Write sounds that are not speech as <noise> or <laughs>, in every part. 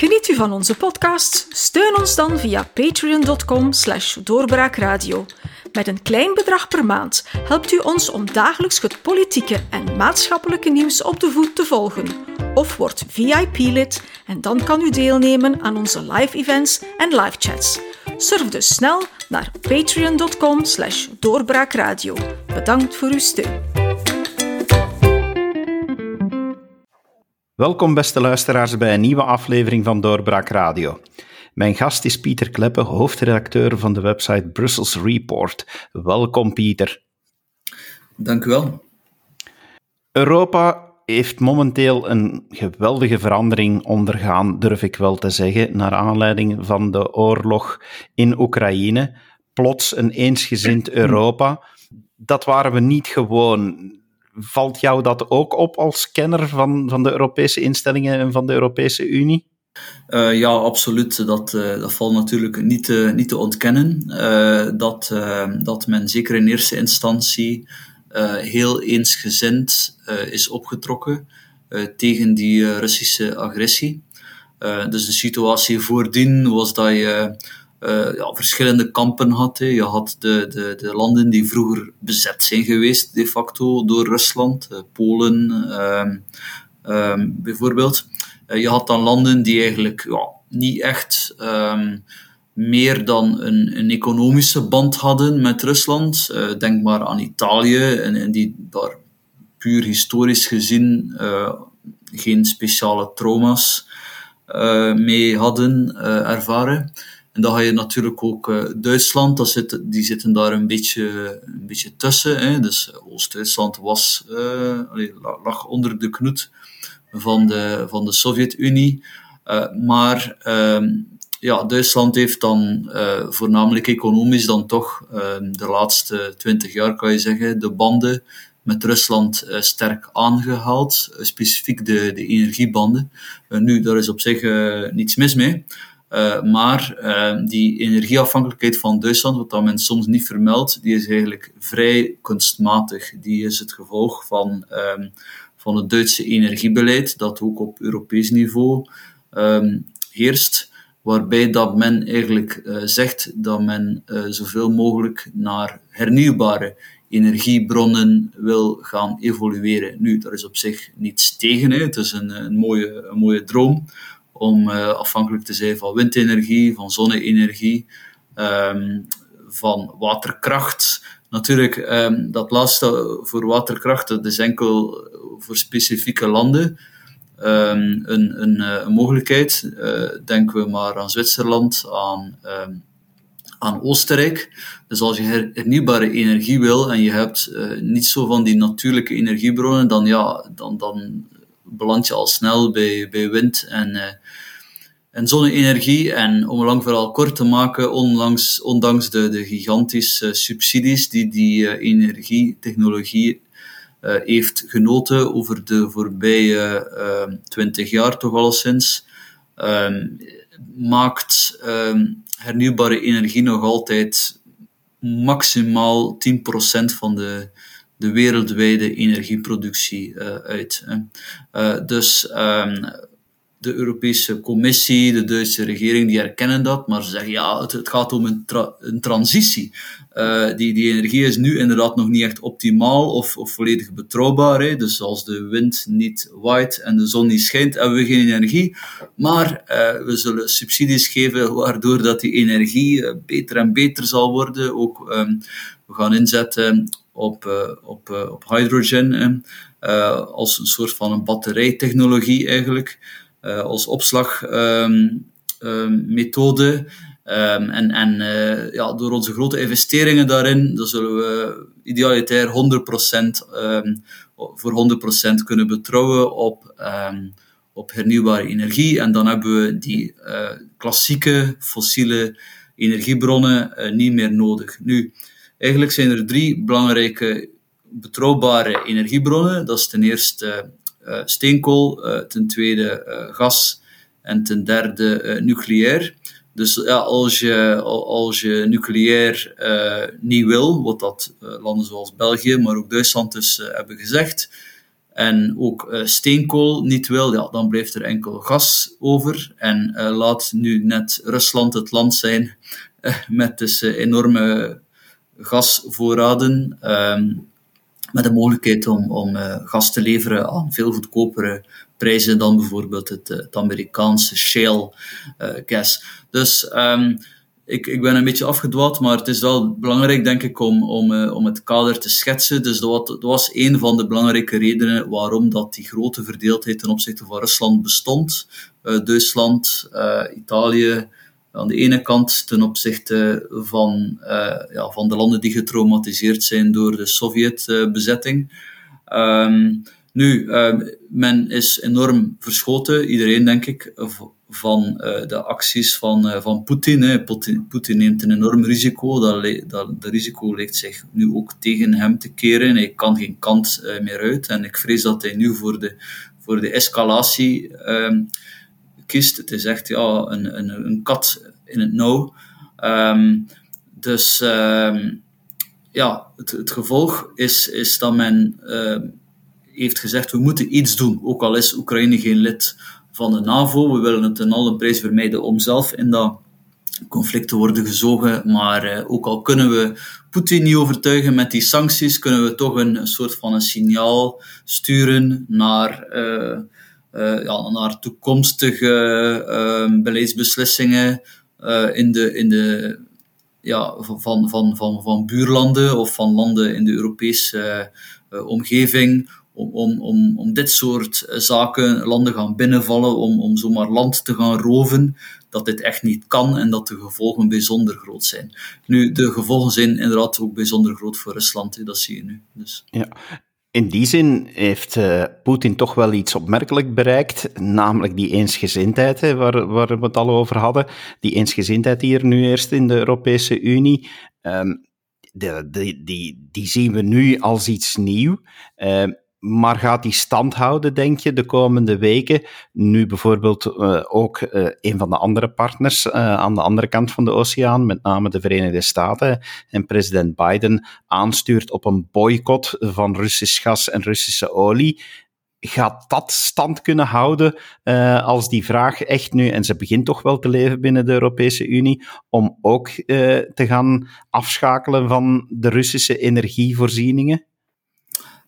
Geniet u van onze podcast? Steun ons dan via patreon.com slash doorbraakradio. Met een klein bedrag per maand helpt u ons om dagelijks het politieke en maatschappelijke nieuws op de voet te volgen. Of word VIP-lid en dan kan u deelnemen aan onze live events en live chats. Surf dus snel naar patreon.com slash doorbraakradio. Bedankt voor uw steun. Welkom beste luisteraars bij een nieuwe aflevering van Doorbraak Radio. Mijn gast is Pieter Kleppe, hoofdredacteur van de website Brussels Report. Welkom Pieter. Dank u wel. Europa heeft momenteel een geweldige verandering ondergaan, durf ik wel te zeggen, naar aanleiding van de oorlog in Oekraïne. Plots een eensgezind Europa. Dat waren we niet gewoon. Valt jou dat ook op als kenner van, van de Europese instellingen en van de Europese Unie? Uh, ja, absoluut. Dat, uh, dat valt natuurlijk niet, uh, niet te ontkennen. dat, dat men zeker in eerste instantie heel eensgezind is opgetrokken tegen die Russische agressie. dus de situatie voordien was dat je uh, ja, verschillende kampen had. Je had de, de, de landen die vroeger bezet zijn geweest, de facto, door Rusland, uh, Polen um, bijvoorbeeld. Uh, je had dan landen die eigenlijk ja, niet echt um, meer dan een, een economische band hadden met Rusland. denk maar aan Italië, en, en die daar puur historisch gezien geen speciale trauma's mee hadden ervaren. En dan ga je natuurlijk ook uh, Duitsland, dat zit, die zitten daar een beetje, een beetje tussen. Hè. Dus Oost-Duitsland was, uh, lag onder de knoet van de, van de Sovjet-Unie. Maar ehm, ja, Duitsland heeft dan voornamelijk economisch dan toch ehm, de laatste twintig jaar, kan je zeggen, de banden met Rusland sterk aangehaald. specifiek de, de energiebanden. nu, daar is op zich niets mis mee. Uh, maar uh, die energieafhankelijkheid van Duitsland, wat dat men soms niet vermeldt, die is eigenlijk vrij kunstmatig. Die is het gevolg van, um, van het Duitse energiebeleid, dat ook op Europees niveau um, heerst, waarbij dat men eigenlijk uh, zegt dat men zoveel mogelijk naar hernieuwbare energiebronnen wil gaan evolueren. Nu, daar is op zich niets tegen, hè. het is een, een, mooie, een mooie droom om uh, afhankelijk te zijn van windenergie, van zonne-energie, um, van waterkracht. Natuurlijk, um, dat laatste voor waterkracht, dat is enkel voor specifieke landen um, een, een, eh, mogelijkheid. Uh, denken we maar aan Zwitserland, aan, aan Oostenrijk. Dus als je hernieuwbare energie wil en je hebt niet zo van die natuurlijke energiebronnen, dan, ja, dan, dan beland je al snel bij, bij wind en, uh, en zonne-energie. En om een lang verhaal kort te maken, onlangs, ondanks de, de gigantische subsidies die die uh, energietechnologie uh, heeft genoten over de voorbije twintig jaar toch alleszins, um, maakt um, hernieuwbare energie nog altijd maximaal 10% van de de wereldwijde energieproductie uh, uit. Uh, dus um, de Europese Commissie, de Duitse regering, die herkennen dat, maar ze zeggen ja, het, gaat om een, een transitie. Uh, die, die energie is nu inderdaad nog niet echt optimaal of, of volledig betrouwbaar. Hè. Dus als de wind niet waait en de zon niet schijnt, hebben we geen energie. Maar we zullen subsidies geven waardoor dat die energie beter en beter zal worden. Ook um, we gaan inzetten op, uh, op, uh, op hydrogen, uh, als een soort van een batterijtechnologie eigenlijk, als opslagmethode. Um, um, en en ja, door onze grote investeringen daarin, dan zullen we idealitair 100% um, voor 100% kunnen betrouwen op, op hernieuwbare energie. En dan hebben we die klassieke fossiele energiebronnen niet meer nodig. Nu, Eigenlijk zijn er drie belangrijke betrouwbare energiebronnen. Dat is ten eerste uh, steenkool, uh, ten tweede gas en ten derde nucleair. Dus ja, als, je, als je nucleair niet wil, wat dat landen zoals België, maar ook Duitsland dus hebben gezegd, en ook steenkool niet wil, ja, dan blijft er enkel gas over. En laat nu net Rusland het land zijn <laughs> met dus enorme gasvoorraden. Ehm, met de mogelijkheid om, om gas te leveren aan veel goedkopere prijzen dan bijvoorbeeld het, het Amerikaanse shale gas. Dus um, ik, ik ben een beetje afgedwaald, maar het is wel belangrijk, denk ik, om, om, om het kader te schetsen. Dus dat, dat, was een van de belangrijke redenen waarom dat die grote verdeeldheid ten opzichte van Rusland bestond. Duitsland, Italië, aan de ene kant ten opzichte van, ja, van de landen die getraumatiseerd zijn door de Sovjetbezetting. Um, nu, men is enorm verschoten, iedereen denk ik, van uh, de acties van, uh, van Poetin. Poetin neemt een enorm risico. Dat, dat, risico lijkt zich nu ook tegen hem te keren. Hij kan geen kant meer uit. En ik vrees dat hij nu voor de, voor de escalatie um, kiest. Het is echt ja, een, een, een kat in het nauw. Um, dus um, ja, het, het, gevolg is, is dat men heeft gezegd, we moeten iets doen. Ook al is Oekraïne geen lid van de NAVO. We willen het ten alle prijs vermijden om zelf in dat conflict te worden gezogen. Maar eh, ook al kunnen we Poetin niet overtuigen met die sancties, kunnen we toch een, soort van een signaal sturen naar, uh, ja, naar toekomstige ehm, beleidsbeslissingen in de, in de, ja, van, van, van, van buurlanden of van landen in de Europese omgeving om, om, om, om dit soort eh, zaken landen gaan binnenvallen, om, om zomaar land te gaan roven, dat dit echt niet kan en dat de gevolgen bijzonder groot zijn. Nu, de gevolgen zijn inderdaad ook bijzonder groot voor Rusland, dat zie je nu. Dus. Ja. In die zin heeft uh, Poetin toch wel iets opmerkelijk bereikt, namelijk die eensgezindheid, hè, waar, waar we het al over hadden. Die eensgezindheid hier nu eerst in de Europese Unie. De, die, die zien we nu als iets nieuws. Uh, maar gaat die stand houden, denk je, de komende weken? Nu bijvoorbeeld uh, ook uh, een van de andere partners uh, aan de andere kant van de oceaan, met name de Verenigde Staten, en president Biden aanstuurt op een boycott van Russisch gas en Russische olie. Gaat dat stand kunnen houden als die vraag echt nu, en ze begint toch wel te leven binnen de Europese Unie, om ook te gaan afschakelen van de Russische energievoorzieningen?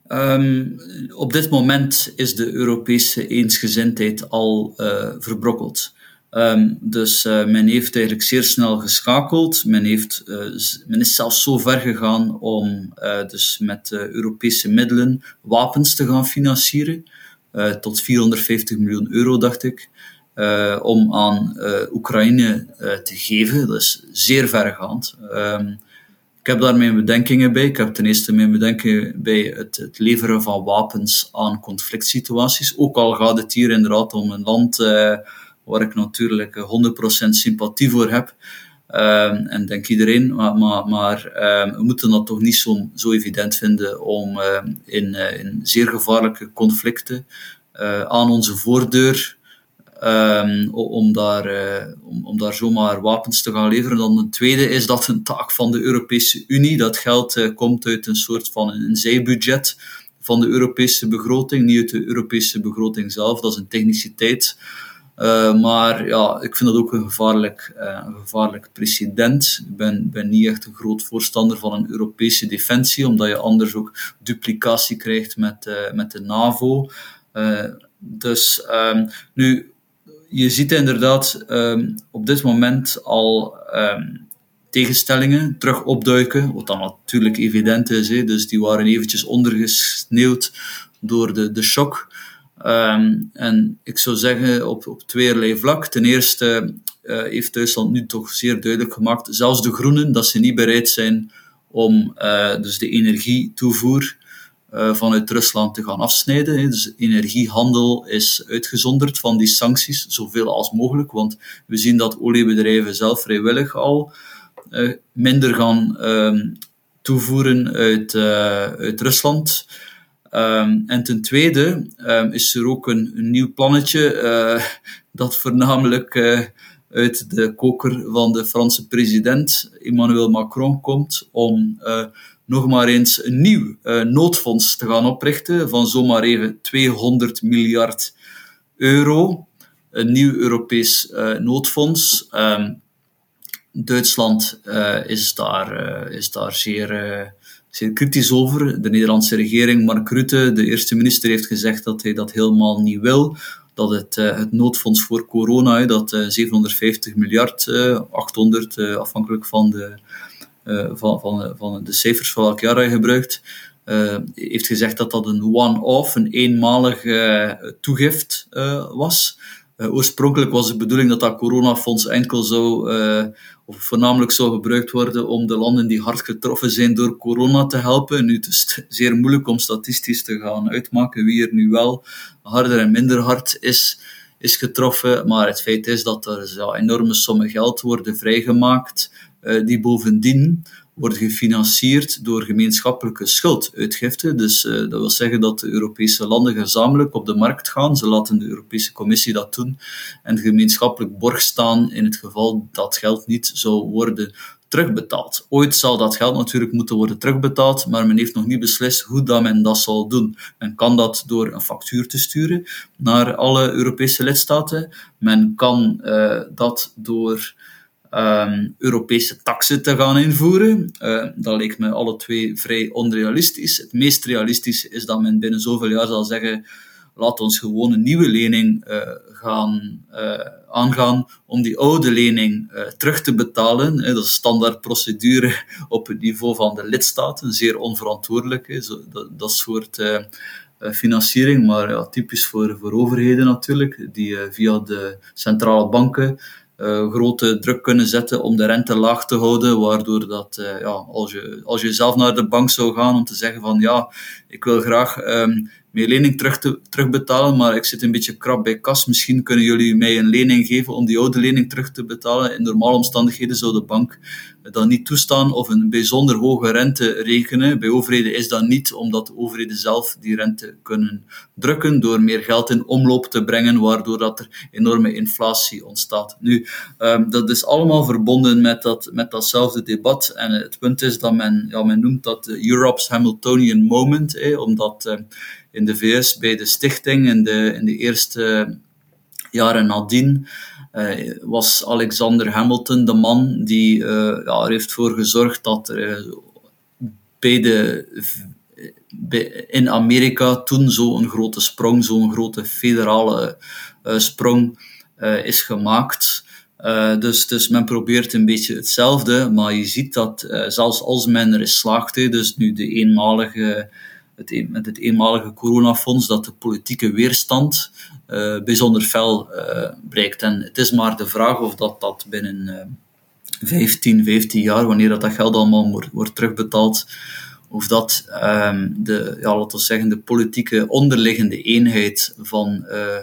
Um, op dit moment is de Europese eensgezindheid al uh, verbrokkeld. Um, dus uh, men heeft eigenlijk zeer snel geschakeld. Men, heeft, uh, men is zelfs zo ver gegaan om dus met Europese middelen wapens te gaan financieren. tot 450 miljoen euro, dacht ik. om aan Oekraïne te geven. Dat is zeer vergaand. Um, ik heb daar mijn bedenkingen bij. Ik heb ten eerste mijn bedenkingen bij het, het leveren van wapens aan conflict situaties. Ook al gaat het hier inderdaad om een land eh, waar ik natuurlijk 100% sympathie voor heb. Um, en denk iedereen, maar, maar, maar um, we moeten dat toch niet zo, zo evident vinden om in, in zeer gevaarlijke conflicten aan onze voordeur Um, om, daar, uh, om, om, daar zomaar wapens te gaan leveren. Dan een tweede is dat een taak van de Europese Unie. Dat geld uh, komt uit een soort van een zijbudget van de Europese begroting, niet uit de Europese begroting zelf. Dat is een techniciteit. Uh, maar ja, ik vind dat ook een gevaarlijk, een gevaarlijk precedent. Ik ben, ben niet echt een groot voorstander van een Europese defensie, omdat je anders ook duplicatie krijgt met, met de NAVO. dus um, nu, je ziet inderdaad um, op dit moment al um, tegenstellingen terug opduiken, wat dan natuurlijk evident is. Dus die waren eventjes ondergesneeuwd door de, de shock. Um, en ik zou zeggen op, op tweeërlei vlak. Ten eerste uh, heeft Duitsland nu toch zeer duidelijk gemaakt, zelfs de groenen, dat ze niet bereid zijn om uh, dus de energietoevoer vanuit Rusland te gaan afsnijden. Dus energiehandel is uitgezonderd van die sancties, zoveel als mogelijk, want we zien dat oliebedrijven zelf vrijwillig al uh, minder gaan uh, toevoeren uit, uh, uit Rusland. Um, en ten tweede um, is er ook een nieuw plannetje <laughs> dat voornamelijk uit de koker van de Franse president Emmanuel Macron komt om nog maar eens een nieuw noodfonds te gaan oprichten van zomaar even 200 miljard euro. Een nieuw Europees noodfonds. Ehm, Duitsland is, daar, is daar zeer zeer kritisch over. De Nederlandse regering, Mark Rutte, de eerste minister, heeft gezegd dat hij dat helemaal niet wil. Dat het, het noodfonds voor corona, dat uh, 750 miljard, uh, 800, afhankelijk van de, eh, van, van, van de cijfers van welk jaar hij gebruikt, uh, heeft gezegd dat dat een one-off, een eenmalig uh, toegift was. oorspronkelijk was de bedoeling dat dat coronafonds enkel zou of voornamelijk zou gebruikt worden om de landen die hard getroffen zijn door corona te helpen. Nu, het is zeer moeilijk om statistisch te gaan uitmaken wie er nu wel harder en minder hard is, is getroffen. Maar het feit is dat er ja, enorme sommen geld worden vrijgemaakt, die bovendien wordt gefinancierd door gemeenschappelijke schulduitgifte. Dus uh, dat wil zeggen dat de Europese landen gezamenlijk op de markt gaan. Ze laten de Europese Commissie dat doen en gemeenschappelijk borg staan in het geval dat geld niet zou worden terugbetaald. Ooit zal dat geld natuurlijk moeten worden terugbetaald, maar men heeft nog niet beslist hoe dat men dat zal doen. Men kan dat door een factuur te sturen naar alle Europese lidstaten. Men kan uh, dat door um, Europese taxen te gaan invoeren. Uh, dat lijkt me alle twee vrij onrealistisch. Het meest realistische is dat men binnen zoveel jaar zal zeggen laat ons gewoon een nieuwe lening uh, gaan uh, aangaan om die oude lening terug te betalen. dat is standaard procedure <laughs> op het niveau van de lidstaten, zeer onverantwoordelijk, zo, dat, soort financiering, maar ja, typisch voor, voor overheden natuurlijk, die via de centrale banken grote druk kunnen zetten om de rente laag te houden, waardoor dat, uh, ja, als, je, als je zelf naar de bank zou gaan om te zeggen van ja, ik wil graag um, mijn lening terug te, terugbetalen, maar ik zit een beetje krap bij kas. Misschien kunnen jullie mij een lening geven om die oude lening terug te betalen. In normale omstandigheden zou de bank dat niet toestaan of een bijzonder hoge rente rekenen. Bij overheden is dat niet, omdat de overheden zelf die rente kunnen drukken door meer geld in omloop te brengen, waardoor dat er enorme inflatie ontstaat. Nu, um, dat is allemaal verbonden met, dat, met datzelfde debat. En het punt is dat men, ja, men noemt dat Europe's Hamiltonian moment, eh, omdat uh, in de VS bij de stichting in de, in de eerste jaren nadien uh, was Alexander Hamilton de man die uh, ja, er heeft voor gezorgd dat er uh, bij de, in Amerika toen zo'n grote sprong, zo'n grote federale sprong is gemaakt. dus, dus men probeert een beetje hetzelfde, maar je ziet dat zelfs als men erin slaagt, dus nu de eenmalige met het eenmalige coronafonds dat de politieke weerstand uh, bijzonder fel uh, bereikt. En het is maar de vraag of dat, dat binnen uh, 15, 15 jaar, wanneer dat, dat geld allemaal wordt, wordt terugbetaald, of dat um, de, ja, laten we zeggen, de politieke onderliggende eenheid van, uh,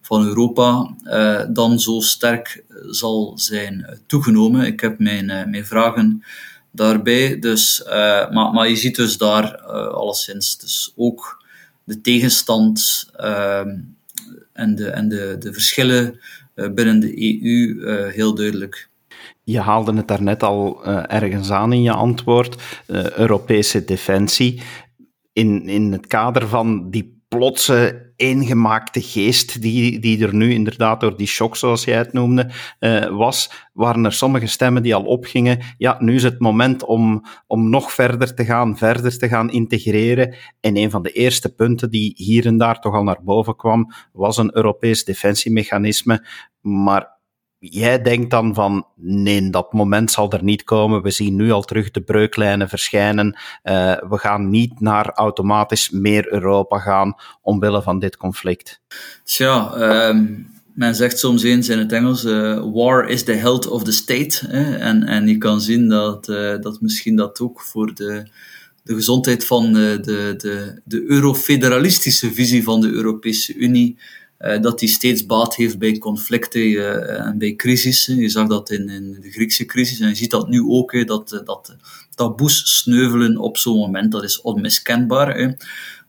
van Europa dan zo sterk zal zijn toegenomen. Ik heb mijn, mijn vragen daarbij. Dus, uh, maar, maar je ziet dus daar uh, alleszins dus ook de tegenstand uh, en, de, en de, de verschillen uh, binnen de EU heel duidelijk. Je haalde het daarnet al ergens aan in je antwoord, Europese defensie. In, in het kader van die plotse eengemaakte geest die, die er nu inderdaad door die shock, zoals jij het noemde, uh, was, waren er sommige stemmen die al opgingen. Ja, nu is het moment om, om nog verder te gaan, verder te gaan integreren. En een van de eerste punten die hier en daar toch al naar boven kwam, was een Europees defensiemechanisme. Maar jij denkt dan van, nee, dat moment zal er niet komen. We zien nu al terug de breuklijnen verschijnen. Uh, we gaan niet naar automatisch meer Europa gaan omwille van dit conflict. Tja, um, men zegt soms eens in het Engels, uh, war is the health of the state. Hè? En, en je kan zien dat, uh, dat misschien dat ook voor de, de gezondheid van de, de, de, de eurofederalistische visie van de Europese Unie uh, dat die steeds baat heeft bij conflicten uh, en bij crisissen. Je zag dat in, in, de Griekse crisis en je ziet dat nu ook, dat, dat taboes sneuvelen op zo'n moment, dat is onmiskenbaar.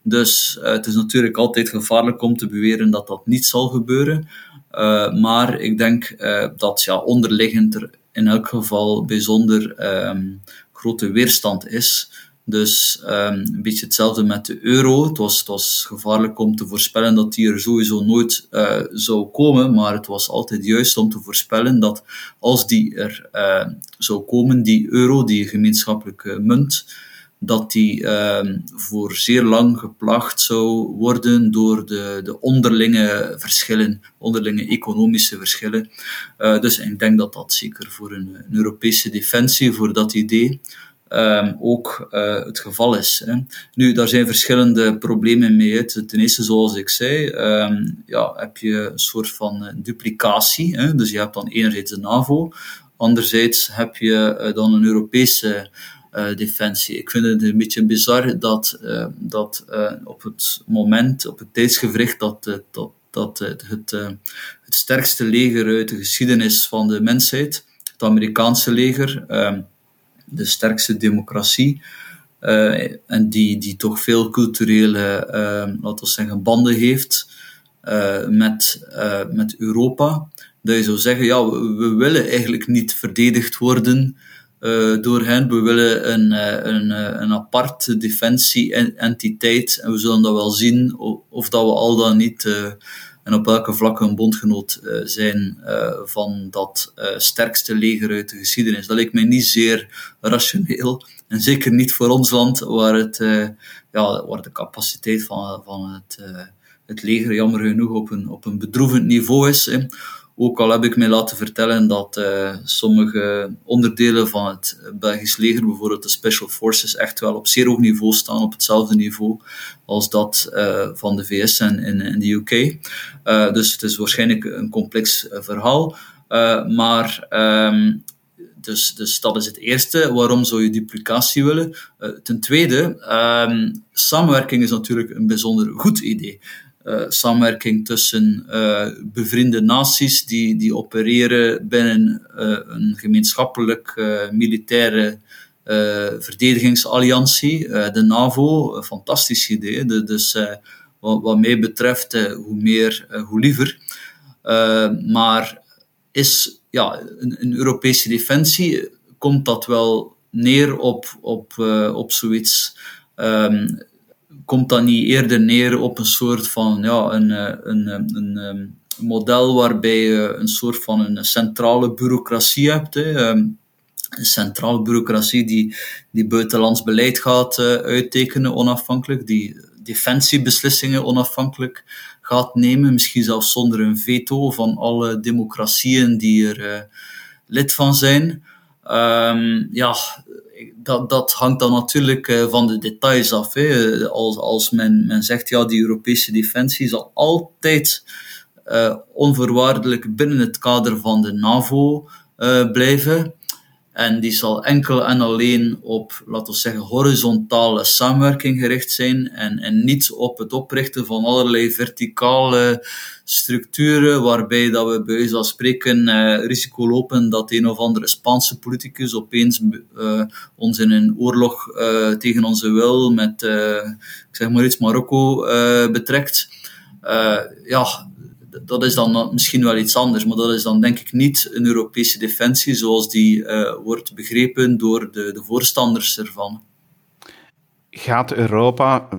Dus het is natuurlijk altijd gevaarlijk om te beweren dat dat niet zal gebeuren. maar ik denk dat ja, onderliggend er in elk geval bijzonder um, grote weerstand is Dus um, een beetje hetzelfde met de euro. Het was, het gevaarlijk om te voorspellen dat die er sowieso nooit uh, zou komen, maar het was altijd juist om te voorspellen dat als die er uh, zou komen, die euro, die gemeenschappelijke munt, dat die uh, voor zeer lang geplaagd zou worden door de, de onderlinge verschillen, onderlinge economische verschillen. Uh, dus ik denk dat dat zeker voor een, een Europese defensie, voor dat idee, um, ook uh, het geval is. Hè. Nu, daar zijn verschillende problemen mee. Ten eerste, zoals ik zei, um, ja, heb je een soort van duplicatie. Hè. Dus je hebt dan enerzijds de NAVO, anderzijds heb je uh, dan een Europese defensie. Ik vind het een beetje bizar dat, uh, dat op het moment, op het tijdsgevricht dat, dat, dat het, het, sterkste leger uit de geschiedenis van de mensheid, het Amerikaanse leger, ehm, de sterkste democratie, en die, die toch veel culturele, ehm, laten we zeggen, banden heeft met, met Europa, dat je zou zeggen, ja, we, willen eigenlijk niet verdedigd worden door hen. We willen een, een, een apart defensie-entiteit en we zullen dat wel zien of, of dat we al dan niet en op welke vlakken een bondgenoot zijn van dat sterkste leger uit de geschiedenis. Dat lijkt mij niet zeer rationeel en zeker niet voor ons land waar, het, ja, waar de capaciteit van, van het, het leger jammer genoeg op een, op een bedroevend niveau is. Ook al heb ik mij laten vertellen dat uh, sommige onderdelen van het Belgisch leger, bijvoorbeeld de Special Forces, echt wel op zeer hoog niveau staan, op hetzelfde niveau als dat uh, van de VS en in, de UK. Eh, dus het is waarschijnlijk een complex verhaal. maar um, dus, dus dat is het eerste. Waarom zou je duplicatie willen? ten tweede, um, samenwerking is natuurlijk een bijzonder goed idee. Uh, samenwerking tussen uh, bevriende naties die, die opereren binnen uh, een gemeenschappelijk militaire verdedigingsalliantie, de NAVO. Fantastisch idee. De, dus wat, wat, mij betreft, hoe meer, hoe liever. maar is ja, een, Europese defensie, komt dat wel neer op, op, op zoiets. Um, komt dat niet eerder neer op een soort van ja, een, eh, een, eh, een, een ehm, model waarbij je een soort van een centrale bureaucratie hebt. Hè. Ehm, een centrale bureaucratie die, die buitenlands beleid gaat uh, uittekenen onafhankelijk, die defensiebeslissingen onafhankelijk gaat nemen, misschien zelfs zonder een veto van alle democratieën die er lid van zijn. Um, ja, dat, dat hangt dan natuurlijk uh, van de details af. Hè. Als, als men, men zegt, ja, die Europese defensie zal altijd uh, onvoorwaardelijk binnen het kader van de NAVO uh, blijven. En die zal enkel en alleen op, laten we zeggen, horizontale samenwerking gericht zijn en, en niet op het oprichten van allerlei verticale structuren waarbij dat we bij wijze spreken eh, risico lopen dat een of andere Spaanse politicus opeens uh, ons in een oorlog uh, tegen onze wil met, uh, ik zeg maar iets, Marokko betrekt. ja, dat is dan misschien wel iets anders, maar dat is dan denk ik niet een Europese defensie zoals die uh, wordt begrepen door de, de voorstanders ervan. Gaat Europa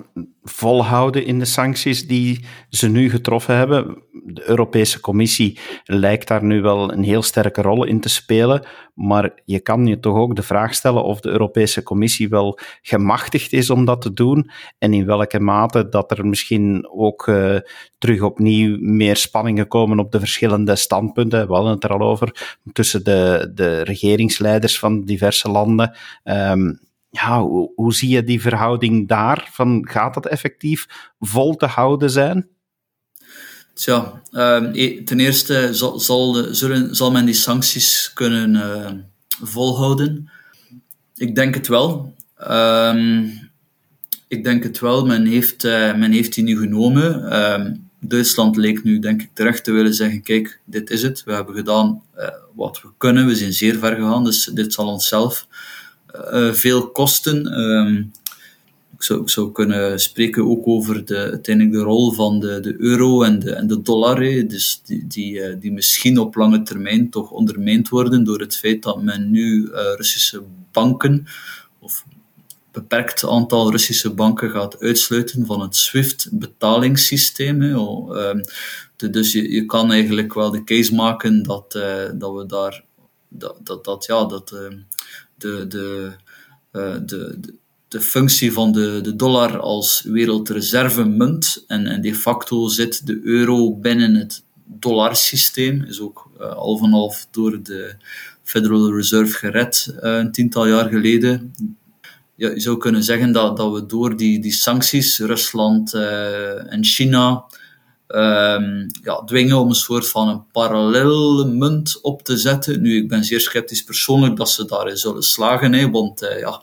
volhouden in de sancties die ze nu getroffen hebben. De Europese Commissie lijkt daar nu wel een heel sterke rol in te spelen, maar je kan je toch ook de vraag stellen of de Europese Commissie wel gemachtigd is om dat te doen en in welke mate dat er misschien ook uh, terug opnieuw meer spanningen komen op de verschillende standpunten. We hadden het er al over tussen de, de regeringsleiders van diverse landen. Um, ja, hoe, hoe, zie je die verhouding daar? Van, gaat dat effectief vol te houden zijn? Tja, uh, ten eerste zal, zal, zullen, zal men die sancties kunnen uh, volhouden. Ik denk het wel. Um, ik denk het wel. Men heeft, uh, men heeft die nu genomen. Ehm, Duitsland leek nu, denk ik, terecht te willen zeggen: kijk, dit is het. We hebben gedaan uh, wat we kunnen. We zijn zeer ver gegaan, dus dit zal onszelf uh, veel kosten. Ik, zou, kunnen spreken ook over de, uiteindelijk de rol van de, de euro en de, en de dollar, dus die, die, uh, die misschien op lange termijn toch ondermijnd worden door het feit dat men nu uh, Russische banken of beperkt aantal Russische banken gaat uitsluiten van het SWIFT-betalingssysteem. Ehm, dus je, je kan eigenlijk wel de case maken dat, dat we daar dat, dat, dat ja, dat ehm, de, de, de, de de functie van de, de dollar als wereldreservemunt. En, en de facto zit de euro binnen het dollarsysteem. Is ook uh, half en half door de Federal Reserve gered uh, een tiental jaar geleden. Ja, je zou kunnen zeggen dat, dat we door die, die sancties, Rusland uh, en China, um, ja, dwingen om een soort van een parallele munt op te zetten. Nu, ik ben zeer sceptisch persoonlijk dat ze daarin zullen slagen, hè, want ja,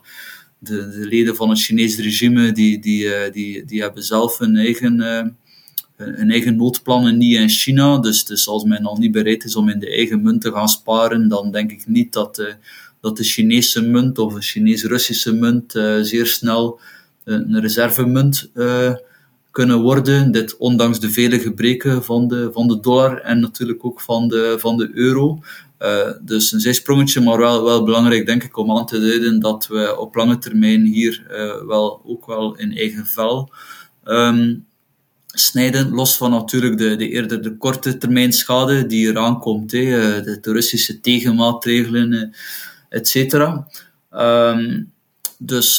de, de, leden van het Chinese regime die, die, eh, die, die hebben zelf hun eigen, uh, hun eigen noodplannen niet in China. Dus, dus als men al niet bereid is om in de eigen munt te gaan sparen, dan denk ik niet dat, uh, dat de Chinese munt of de Chinees-Russische munt zeer snel een reservemunt kunnen worden. Dit ondanks de vele gebreken van de, van de dollar en natuurlijk ook van de, van de euro. Uh, dus een zijsprongetje, maar wel, wel belangrijk denk ik om aan te duiden dat we op lange termijn hier uh, wel, ook wel in eigen vel um, snijden. Los van natuurlijk de, de eerder de korte termijn schade die eraan komt, eh, de, de tegenmaatregelen, et cetera. Um, dus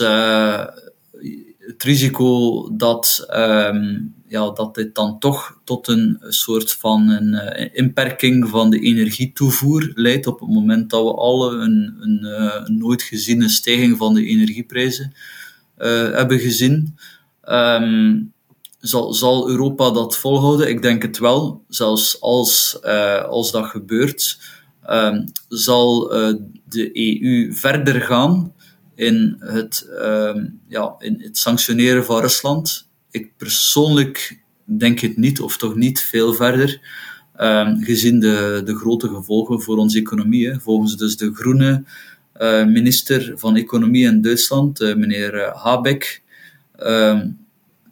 het risico dat, um, ja, dat dit dan toch tot een soort van een, uh, inperking van de energietoevoer leidt op het moment dat we alle een, een, een nooit geziene stijging van de energieprijzen uh, hebben gezien. Um, zal, zal Europa dat volhouden? Ik denk het wel. Zelfs als, als dat gebeurt, um, zal de EU verder gaan in het, uh, ja, in het sanctioneren van Rusland. Ik persoonlijk denk het niet, of toch niet veel verder, uh, gezien de, de grote gevolgen voor onze economie. Hè. Volgens dus de groene uh, minister van Economie in Duitsland, uh, meneer eh, Habeck, ehm,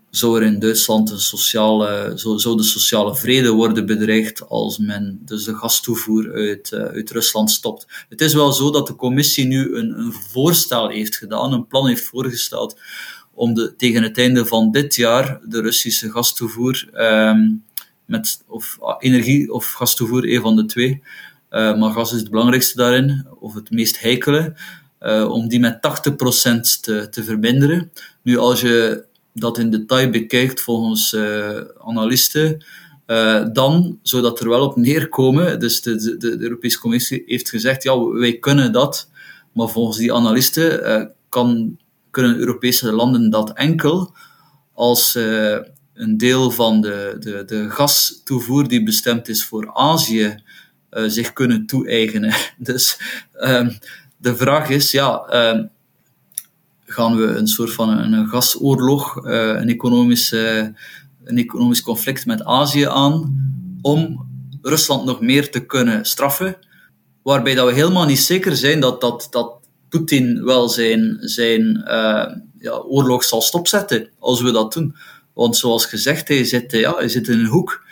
zou er in Duitsland een sociale, zou, zou de sociale vrede worden bedreigd als men dus de gastoevoer uit, uit Rusland stopt. Het is wel zo dat de commissie nu een, een voorstel heeft gedaan, een plan heeft voorgesteld om de, tegen het einde van dit jaar de Russische gastoevoer um, met, of ah, energie of gastoevoer, een van de twee, uh, maar gas is het belangrijkste daarin, of het meest heikele, uh, om die met 80% te, te verminderen. Nu, als je dat in detail bekijkt volgens uh, analisten, dan zou dat er wel op neerkomen. Dus de, de, de, Europese Commissie heeft gezegd, ja, wij kunnen dat, maar volgens die analisten kan, kunnen Europese landen dat enkel als een deel van de, de, de gastoevoer die bestemd is voor Azië zich kunnen toe-eigenen. <laughs> Dus ehm, de vraag is, ja, ehm, gaan we een soort van een, gasoorlog, uh, een, economische, een economisch conflict met Azië aan, om Rusland nog meer te kunnen straffen. Waarbij dat we helemaal niet zeker zijn dat, dat, dat Poetin wel zijn, zijn uh, ja, oorlog zal stopzetten als we dat doen. Want zoals gezegd, hij zit, ja, hij zit in een hoek.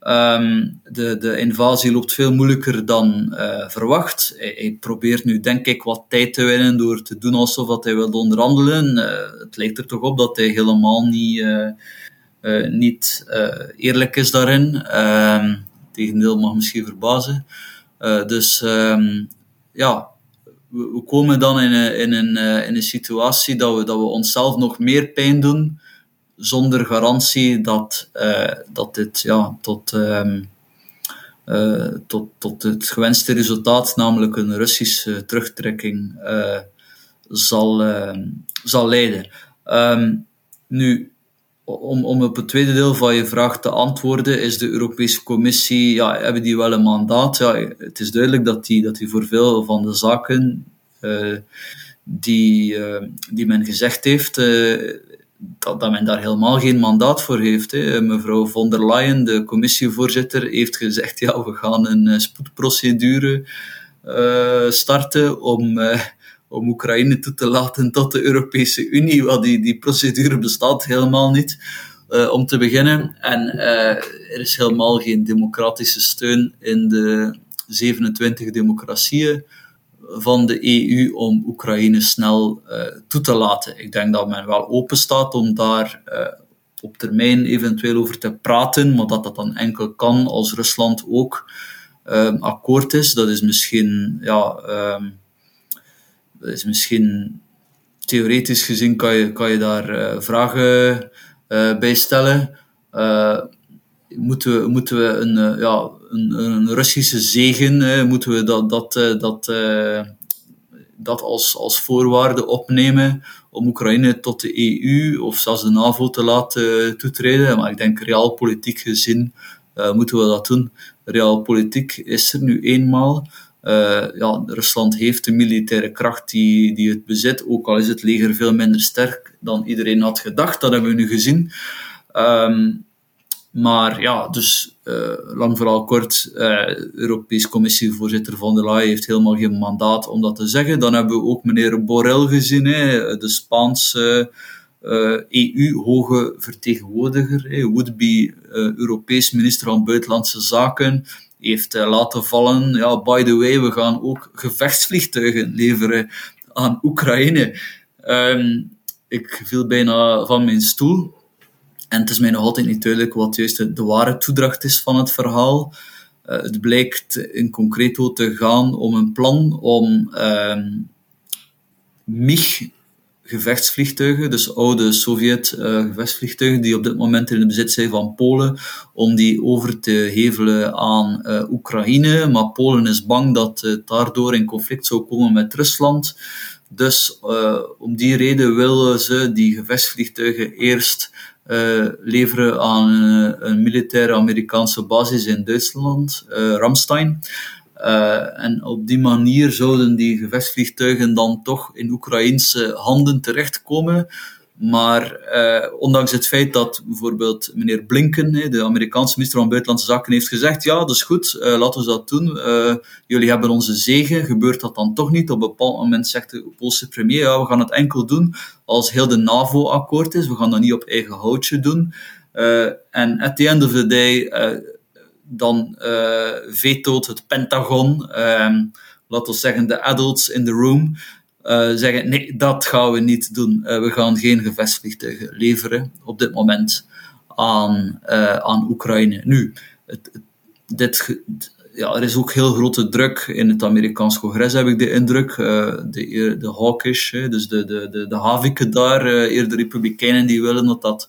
Um, de, de invasie loopt veel moeilijker dan uh, verwacht. Hij, probeert nu, denk ik, wat tijd te winnen door te doen alsof dat hij wil onderhandelen. Uh, het lijkt er toch op dat hij helemaal niet, niet eerlijk is daarin. Ehm, tegendeel mag misschien verbazen. dus um, ja, we, komen dan in een, in, een, in een situatie dat we, dat we onszelf nog meer pijn doen zonder garantie dat, uh, dat dit ja, tot, um, uh, tot, tot het gewenste resultaat, namelijk een Russische terugtrekking, zal, zal leiden. Um, nu, om, om op het tweede deel van je vraag te antwoorden, is de Europese Commissie, ja, hebben die wel een mandaat? Ja, het is duidelijk dat die, dat die voor veel van de zaken die, die men gezegd heeft, dat, dat men daar helemaal geen mandaat voor heeft. Hè. Mevrouw von der Leyen, de commissievoorzitter, heeft gezegd, ja, we gaan een spoedprocedure starten om, om Oekraïne toe te laten tot de Europese Unie. Wel, die, die procedure bestaat helemaal niet, om te beginnen. En er is helemaal geen democratische steun in de 27 democratieën van de EU om Oekraïne snel toe te laten. Ik denk dat men wel open staat om daar op termijn eventueel over te praten, maar dat dat dan enkel kan als Rusland ook akkoord is. Dat is misschien, ja, dat is misschien theoretisch gezien kan je, kan je daar uh, vragen uh, bij stellen. Uh, moeten we, moeten we een, ja, een, een, Russische zegen, moeten we dat, dat, dat, dat als, als voorwaarde opnemen om Oekraïne tot de EU of zelfs de NAVO te laten toetreden? Maar ik denk realpolitiek gezien moeten we dat doen. Realpolitiek is er nu eenmaal. Uh, ja, Rusland heeft de militaire kracht die, die het bezit, ook al is het leger veel minder sterk dan iedereen had gedacht. Dat hebben we nu gezien. Um, maar ja, dus uh, lang vooral kort, uh, Europese Commissievoorzitter van der Leyen heeft helemaal geen mandaat om dat te zeggen. Dan hebben we ook meneer Borrell gezien, hè, de Spaanse uh, EU-hoge vertegenwoordiger, would-be Europees minister van Buitenlandse Zaken heeft uh, laten vallen. Ja, by the way, we gaan ook gevechtsvliegtuigen leveren aan Oekraïne. Um, ik viel bijna van mijn stoel. En het is mij nog altijd niet duidelijk wat juist de, ware toedracht is van het verhaal. Uh, het blijkt in concreto te gaan om een plan om um, MIG gevechtsvliegtuigen, dus oude Sovjet-gevechtsvliegtuigen, uh, die op dit moment in het bezit zijn van Polen, om die over te hevelen aan uh, Oekraïne. Maar Polen is bang dat het daardoor in conflict zou komen met Rusland. Dus om die reden willen ze die gevechtsvliegtuigen eerst leveren aan een militaire Amerikaanse basis in Duitsland, Ramstein. Uh, en op die manier zouden die gevechtsvliegtuigen dan toch in Oekraïnse handen terechtkomen. Maar uh, ondanks het feit dat bijvoorbeeld meneer Blinken, de Amerikaanse minister van Buitenlandse Zaken, heeft gezegd: ja, dat is goed, uh, laten we dat doen. jullie hebben onze zegen. Gebeurt dat dan toch niet? Op een bepaald moment zegt de Poolse premier: ja, we gaan het enkel doen als heel de NAVO-akkoord is. We gaan dat niet op eigen houtje doen. en at the end of the day dan uh, vetoot het Pentagon, um, laten we zeggen de adults in the room, uh, zeggen nee, dat gaan we niet doen. Uh, we gaan geen gevechtsvliegtuigen leveren op dit moment aan, aan Oekraïne. Nu, dit, ja, er is ook heel grote druk in het Amerikaans congres, heb ik de indruk. de, de hawkish, dus de, de, de, de haviken daar, eerder republikeinen, die willen dat dat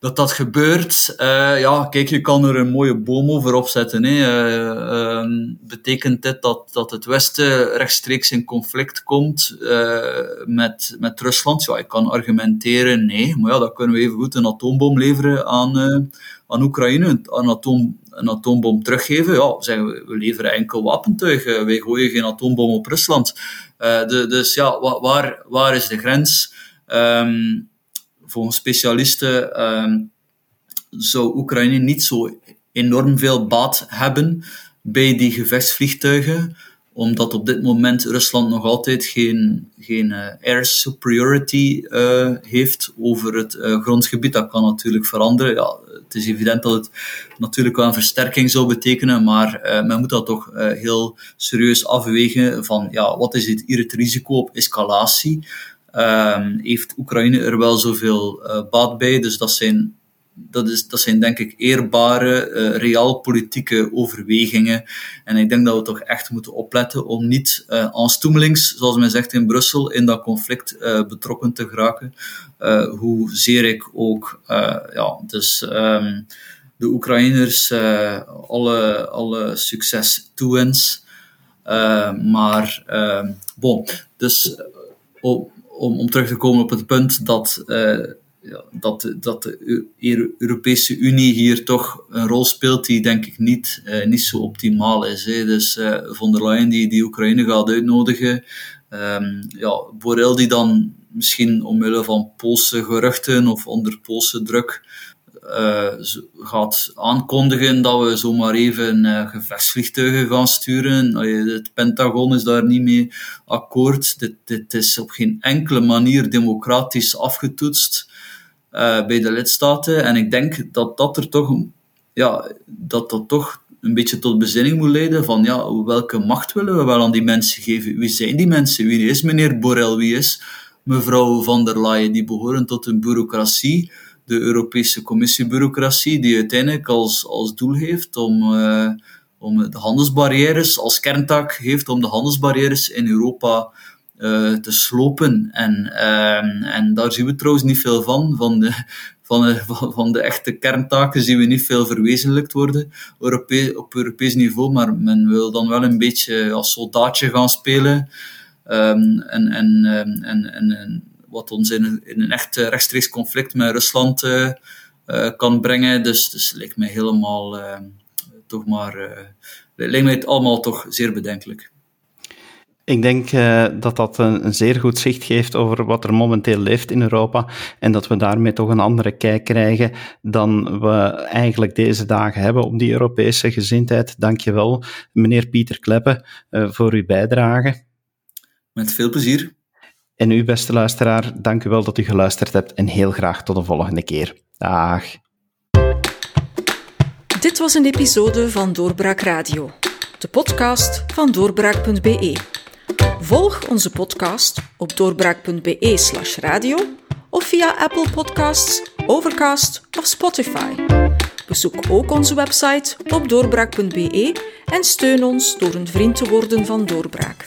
dat dat gebeurt. Uh, ja, kijk, je kan er een mooie boom over opzetten. Hè. Uh, uh, betekent dit dat, dat het Westen rechtstreeks in conflict komt uh, met, met Rusland? Ja, ik kan argumenteren, nee. Maar ja, dan kunnen we even goed een atoombom leveren aan, aan Oekraïne. Een, atoom, een atoombom teruggeven. Ja, zeggen we, leveren enkel wapentuig. wij gooien geen atoombom op Rusland. De, dus ja, waar, waar is de grens? Um, volgens specialisten um, zou Oekraïne niet zo enorm veel baat hebben bij die gevechtsvliegtuigen, omdat op dit moment Rusland nog altijd geen, geen uh, air superiority uh, heeft over het uh, grondgebied. Dat kan natuurlijk veranderen. Ja, het is evident dat het natuurlijk wel een versterking zou betekenen, maar men moet dat toch heel serieus afwegen van ja, wat is het, hier het risico op escalatie? Um, heeft Oekraïne er wel zoveel uh, baat bij. Dus dat zijn, dat, is, dat zijn denk ik eerbare, uh, realpolitieke overwegingen. En ik denk dat we toch echt moeten opletten om niet uh, aanstoemelings, zoals men zegt in Brussel, in dat conflict betrokken te geraken. hoezeer ik ook, ja, dus... Um, de Oekraïners alle, alle succes toewens. maar uh, bon, dus op, om, om terug te komen op het punt dat, ja, dat, dat de Europese Unie hier toch een rol speelt die denk ik niet, uh, niet zo optimaal is. Hè. Dus uh, von der Leyen die, die Oekraïne gaat uitnodigen, um, ja, Borrell die dan misschien omwille van Poolse geruchten of onder Poolse druk gaat aankondigen dat we zomaar even uh, gevechtsvliegtuigen gaan sturen. Het Pentagon is daar niet mee akkoord. Dit, dit is op geen enkele manier democratisch afgetoetst uh, bij de lidstaten. En ik denk dat dat er toch, ja, dat dat toch een beetje tot bezinning moet leiden van ja, welke macht willen we wel aan die mensen geven? Wie zijn die mensen? Wie is meneer Borrell? Wie is mevrouw van der Leyen? Die behoren tot een bureaucratie, de Europese Commissiebureaucratie, die uiteindelijk als, als doel heeft om, uh, om de handelsbarrières, als kerntaak heeft om de handelsbarrières in Europa uh, te slopen. En, uh, en daar zien we trouwens niet veel van, van de, van de, van de echte kerntaken zien we niet veel verwezenlijkt worden op Europees niveau, maar men wil dan wel een beetje als soldaatje gaan spelen. Um, en, en, en, en, en, wat ons in, in een echt rechtstreeks conflict met Rusland uh, uh, kan brengen. Dus, dus lijkt mij helemaal uh, toch maar. lijkt mij het allemaal toch zeer bedenkelijk. Ik denk uh, dat dat een, een, zeer goed zicht geeft over wat er momenteel leeft in Europa en dat we daarmee toch een andere kijk krijgen dan we eigenlijk deze dagen hebben op die Europese gezindheid. Dank je wel, meneer Pieter Kleppe, uh, voor uw bijdrage. Met veel plezier. En u, beste luisteraar, dank u wel dat u geluisterd hebt en heel graag tot de volgende keer. Dag. Dit was een episode van Doorbraak Radio, de podcast van doorbraak.be. Volg onze podcast op doorbraak.be/slash radio of via Apple Podcasts, Overcast of Spotify. Bezoek ook onze website op doorbraak.be en steun ons door een vriend te worden van Doorbraak.